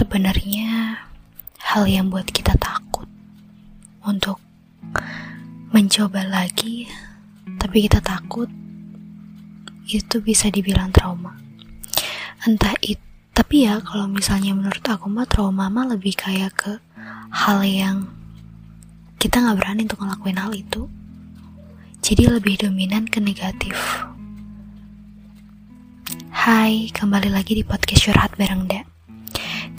sebenarnya hal yang buat kita takut untuk mencoba lagi, tapi kita takut itu bisa dibilang trauma. Entah itu, tapi ya kalau misalnya menurut aku mah trauma mah lebih kayak ke hal yang kita nggak berani untuk ngelakuin hal itu. Jadi lebih dominan ke negatif. Hai, kembali lagi di podcast Curhat bareng Dek.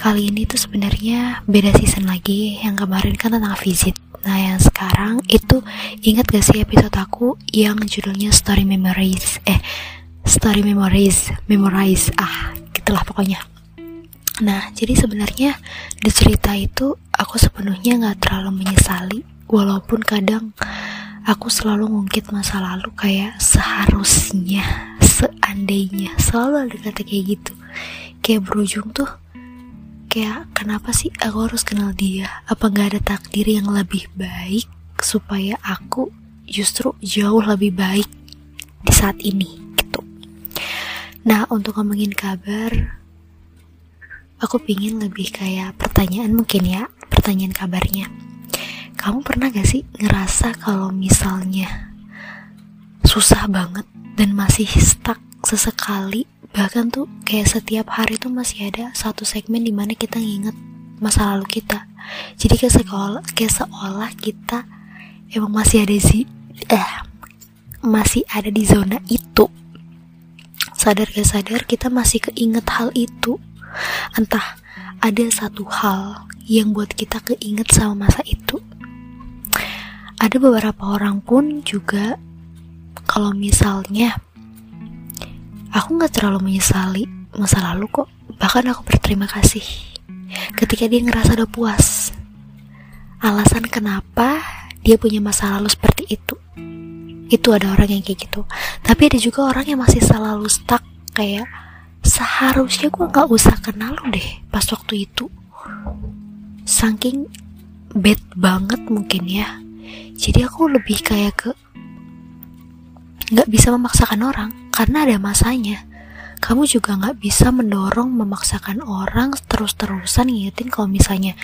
Kali ini tuh sebenarnya beda season lagi. Yang kemarin kan tentang visit. Nah, yang sekarang itu ingat gak sih episode aku yang judulnya Story Memories? Eh, Story Memories, Memorize. Ah, gitulah pokoknya. Nah, jadi sebenarnya di cerita itu aku sepenuhnya nggak terlalu menyesali, walaupun kadang aku selalu ngungkit masa lalu kayak seharusnya, seandainya, selalu ada kata kayak gitu. Kayak berujung tuh kayak kenapa sih aku harus kenal dia? Apa gak ada takdir yang lebih baik supaya aku justru jauh lebih baik di saat ini gitu. Nah untuk ngomongin kabar, aku pingin lebih kayak pertanyaan mungkin ya, pertanyaan kabarnya. Kamu pernah gak sih ngerasa kalau misalnya susah banget dan masih stuck sesekali bahkan tuh kayak setiap hari tuh masih ada satu segmen di mana kita nginget masa lalu kita. Jadi kayak sekolah kayak seolah kita emang masih ada di eh masih ada di zona itu. Sadar gak sadar kita masih keinget hal itu. Entah ada satu hal yang buat kita keinget sama masa itu. Ada beberapa orang pun juga kalau misalnya Aku gak terlalu menyesali masa lalu kok. Bahkan aku berterima kasih ketika dia ngerasa udah puas. Alasan kenapa dia punya masa lalu seperti itu. Itu ada orang yang kayak gitu. Tapi ada juga orang yang masih selalu stuck kayak seharusnya gue gak usah kenal lu deh pas waktu itu. Saking bad banget mungkin ya. Jadi aku lebih kayak ke gak bisa memaksakan orang karena ada masanya. Kamu juga nggak bisa mendorong memaksakan orang terus-terusan ngingetin kalau misalnya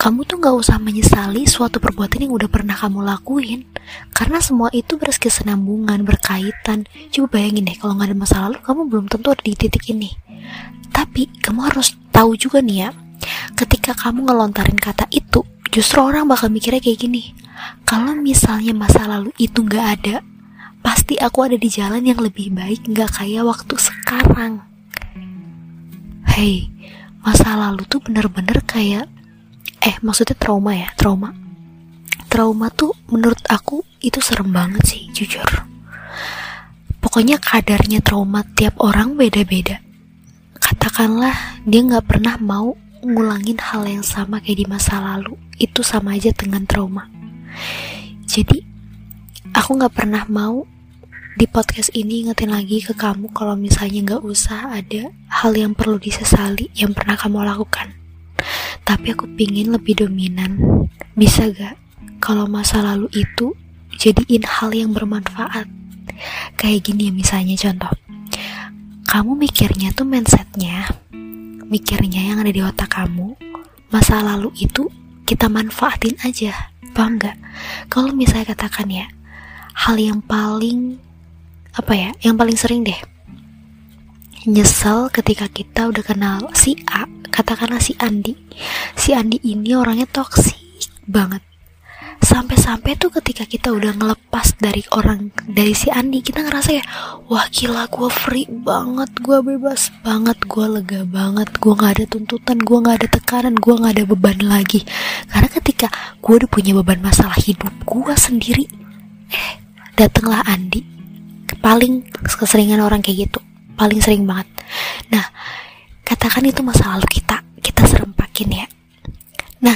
kamu tuh nggak usah menyesali suatu perbuatan yang udah pernah kamu lakuin. Karena semua itu berkesenambungan berkaitan. Coba bayangin deh kalau nggak ada masa lalu kamu belum tentu ada di titik ini. Tapi kamu harus tahu juga nih ya ketika kamu ngelontarin kata itu justru orang bakal mikirnya kayak gini. Kalau misalnya masa lalu itu nggak ada pasti aku ada di jalan yang lebih baik nggak kayak waktu sekarang. Hei, masa lalu tuh bener-bener kayak, eh maksudnya trauma ya, trauma. Trauma tuh menurut aku itu serem banget sih, jujur. Pokoknya kadarnya trauma tiap orang beda-beda. Katakanlah dia nggak pernah mau ngulangin hal yang sama kayak di masa lalu, itu sama aja dengan trauma. Jadi, aku nggak pernah mau di podcast ini ingetin lagi ke kamu kalau misalnya nggak usah ada hal yang perlu disesali yang pernah kamu lakukan. Tapi aku pingin lebih dominan. Bisa gak kalau masa lalu itu jadiin hal yang bermanfaat? Kayak gini ya misalnya contoh. Kamu mikirnya tuh mindsetnya, mikirnya yang ada di otak kamu, masa lalu itu kita manfaatin aja. Paham gak? Kalau misalnya katakan ya, hal yang paling apa ya yang paling sering deh? Nyesel ketika kita udah kenal si A katakanlah si Andi. Si Andi ini orangnya toksik banget. Sampai-sampai tuh ketika kita udah ngelepas dari orang dari si Andi kita ngerasa ya wah gila gue free banget gue bebas banget gue lega banget gue nggak ada tuntutan gue nggak ada tekanan gue nggak ada beban lagi. Karena ketika gue udah punya beban masalah hidup gue sendiri eh datanglah Andi paling keseringan orang kayak gitu. Paling sering banget. Nah katakan itu masa lalu kita. Kita serempakin ya. Nah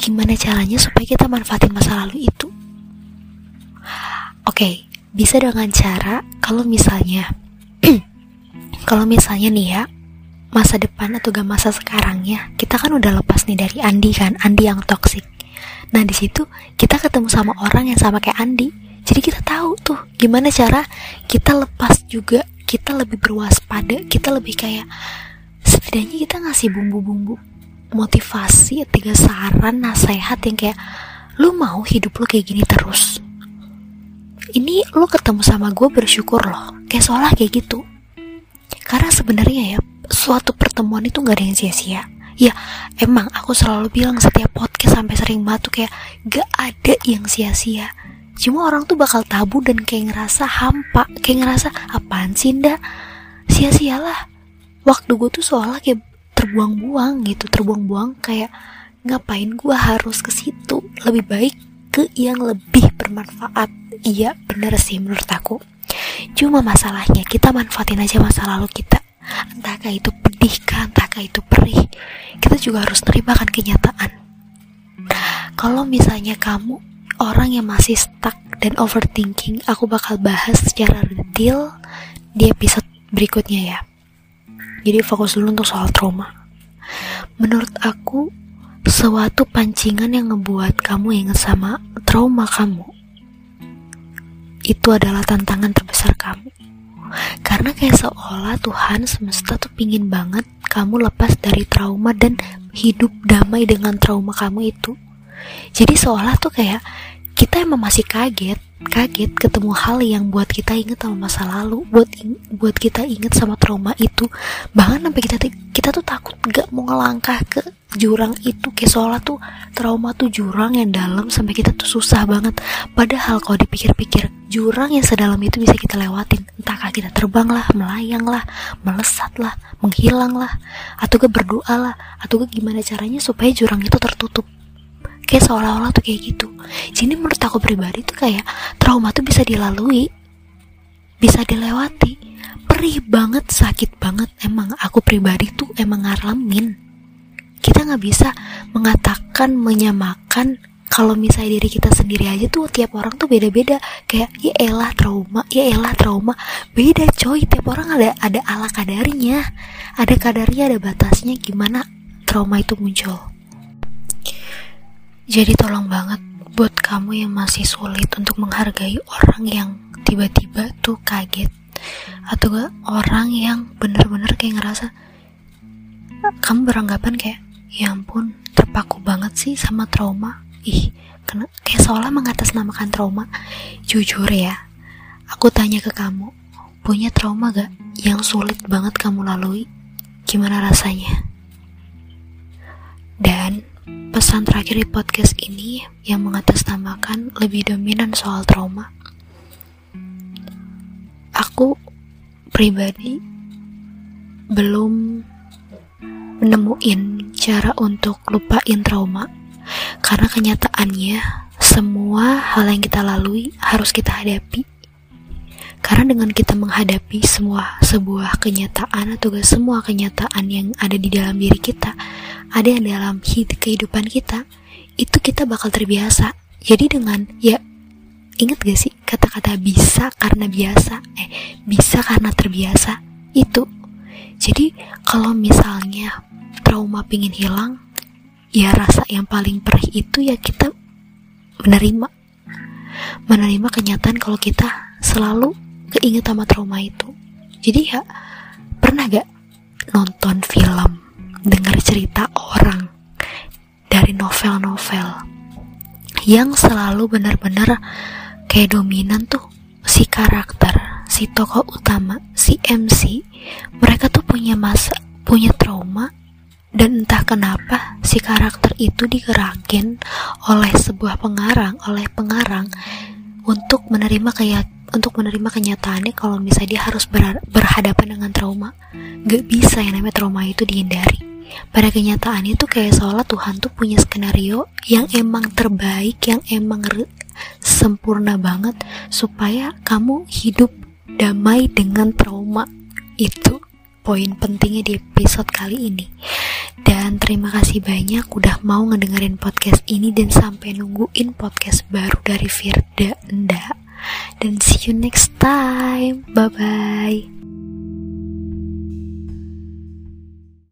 gimana caranya supaya kita manfaatin masa lalu itu? Oke okay, bisa dengan cara kalau misalnya kalau misalnya nih ya masa depan atau gak masa sekarangnya kita kan udah lepas nih dari Andi kan Andi yang toksik nah di situ kita ketemu sama orang yang sama kayak Andi jadi kita tahu tuh gimana cara kita lepas juga kita lebih berwaspada kita lebih kayak setidaknya kita ngasih bumbu-bumbu motivasi tiga saran nasihat yang kayak lu mau hidup lu kayak gini terus? Ini lu ketemu sama gue bersyukur loh kayak seolah kayak gitu. Karena sebenarnya ya suatu pertemuan itu gak ada yang sia-sia. Ya emang aku selalu bilang setiap podcast sampai sering banget tuh kayak gak ada yang sia-sia cuma orang tuh bakal tabu dan kayak ngerasa hampa kayak ngerasa apaan sih ndak sia-sialah. Waktu gue tuh soalnya kayak terbuang-buang gitu terbuang-buang kayak ngapain gue harus ke situ? Lebih baik ke yang lebih bermanfaat. Iya bener sih menurut aku. Cuma masalahnya kita manfaatin aja masa lalu kita. Entahkah itu pedih kan entahkah itu perih kita juga harus terima kan kenyataan. Kalau misalnya kamu orang yang masih stuck dan overthinking aku bakal bahas secara detail di episode berikutnya ya. Jadi fokus dulu untuk soal trauma. Menurut aku suatu pancingan yang ngebuat kamu ingat sama trauma kamu itu adalah tantangan terbesar kamu. Karena kayak seolah Tuhan semesta tuh pingin banget kamu lepas dari trauma dan hidup damai dengan trauma kamu itu jadi seolah tuh kayak kita emang masih kaget kaget ketemu hal yang buat kita inget sama masa lalu buat buat kita inget sama trauma itu. Bahkan sampai kita kita tuh takut gak mau ngelangkah ke jurang itu. Kayak seolah tuh trauma tuh jurang yang dalam sampai kita tuh susah banget. Padahal kalau dipikir-pikir jurang yang sedalam itu bisa kita lewatin. Entahkah kita terbang lah melayang lah melesat lah menghilang lah atau ke berdoa lah atau ke gimana caranya supaya jurang itu tertutup kayak seolah-olah tuh kayak gitu. Jadi menurut aku pribadi tuh kayak trauma tuh bisa dilalui bisa dilewati. Perih banget sakit banget. Emang aku pribadi tuh emang ngalamin. Kita nggak bisa mengatakan menyamakan kalau misalnya diri kita sendiri aja tuh tiap orang tuh beda-beda. Kayak ya elah trauma ya elah trauma. Beda coy. Tiap orang ada ada ala kadarnya. Ada kadarnya ada batasnya. Gimana trauma itu muncul jadi tolong banget buat kamu yang masih sulit untuk menghargai orang yang tiba-tiba tuh kaget. Atau gak orang yang bener-bener kayak ngerasa kamu beranggapan kayak ya ampun terpaku banget sih sama trauma. Ih kena, kayak seolah mengatasnamakan trauma. Jujur ya aku tanya ke kamu punya trauma gak yang sulit banget kamu lalui? Gimana rasanya? Dan pesan terakhir di podcast ini yang mengatasnamakan lebih dominan soal trauma. Aku pribadi belum menemuin cara untuk lupain trauma karena kenyataannya semua hal yang kita lalui harus kita hadapi karena dengan kita menghadapi semua sebuah kenyataan atau semua kenyataan yang ada di dalam diri kita, ada yang dalam kehidupan kita, itu kita bakal terbiasa. Jadi dengan ya inget gak sih kata-kata bisa karena biasa, eh bisa karena terbiasa. Itu. Jadi kalau misalnya trauma pingin hilang, ya rasa yang paling perih itu ya kita menerima. Menerima kenyataan kalau kita selalu keinget sama trauma itu. Jadi ya pernah gak nonton film dengar cerita orang dari novel-novel yang selalu benar-benar kayak dominan tuh si karakter si tokoh utama si MC mereka tuh punya masa punya trauma dan entah kenapa si karakter itu digerakin oleh sebuah pengarang oleh pengarang untuk menerima kayak untuk menerima kenyataannya kalau misalnya dia harus ber berhadapan dengan trauma. Gak bisa yang namanya trauma itu dihindari. Pada kenyataannya tuh kayak seolah Tuhan tuh punya skenario yang emang terbaik yang emang sempurna banget supaya kamu hidup damai dengan trauma. Itu poin pentingnya di episode kali ini. Dan terima kasih banyak udah mau ngedengerin podcast ini dan sampai nungguin podcast baru dari Firda Nda dan see you next time. Bye bye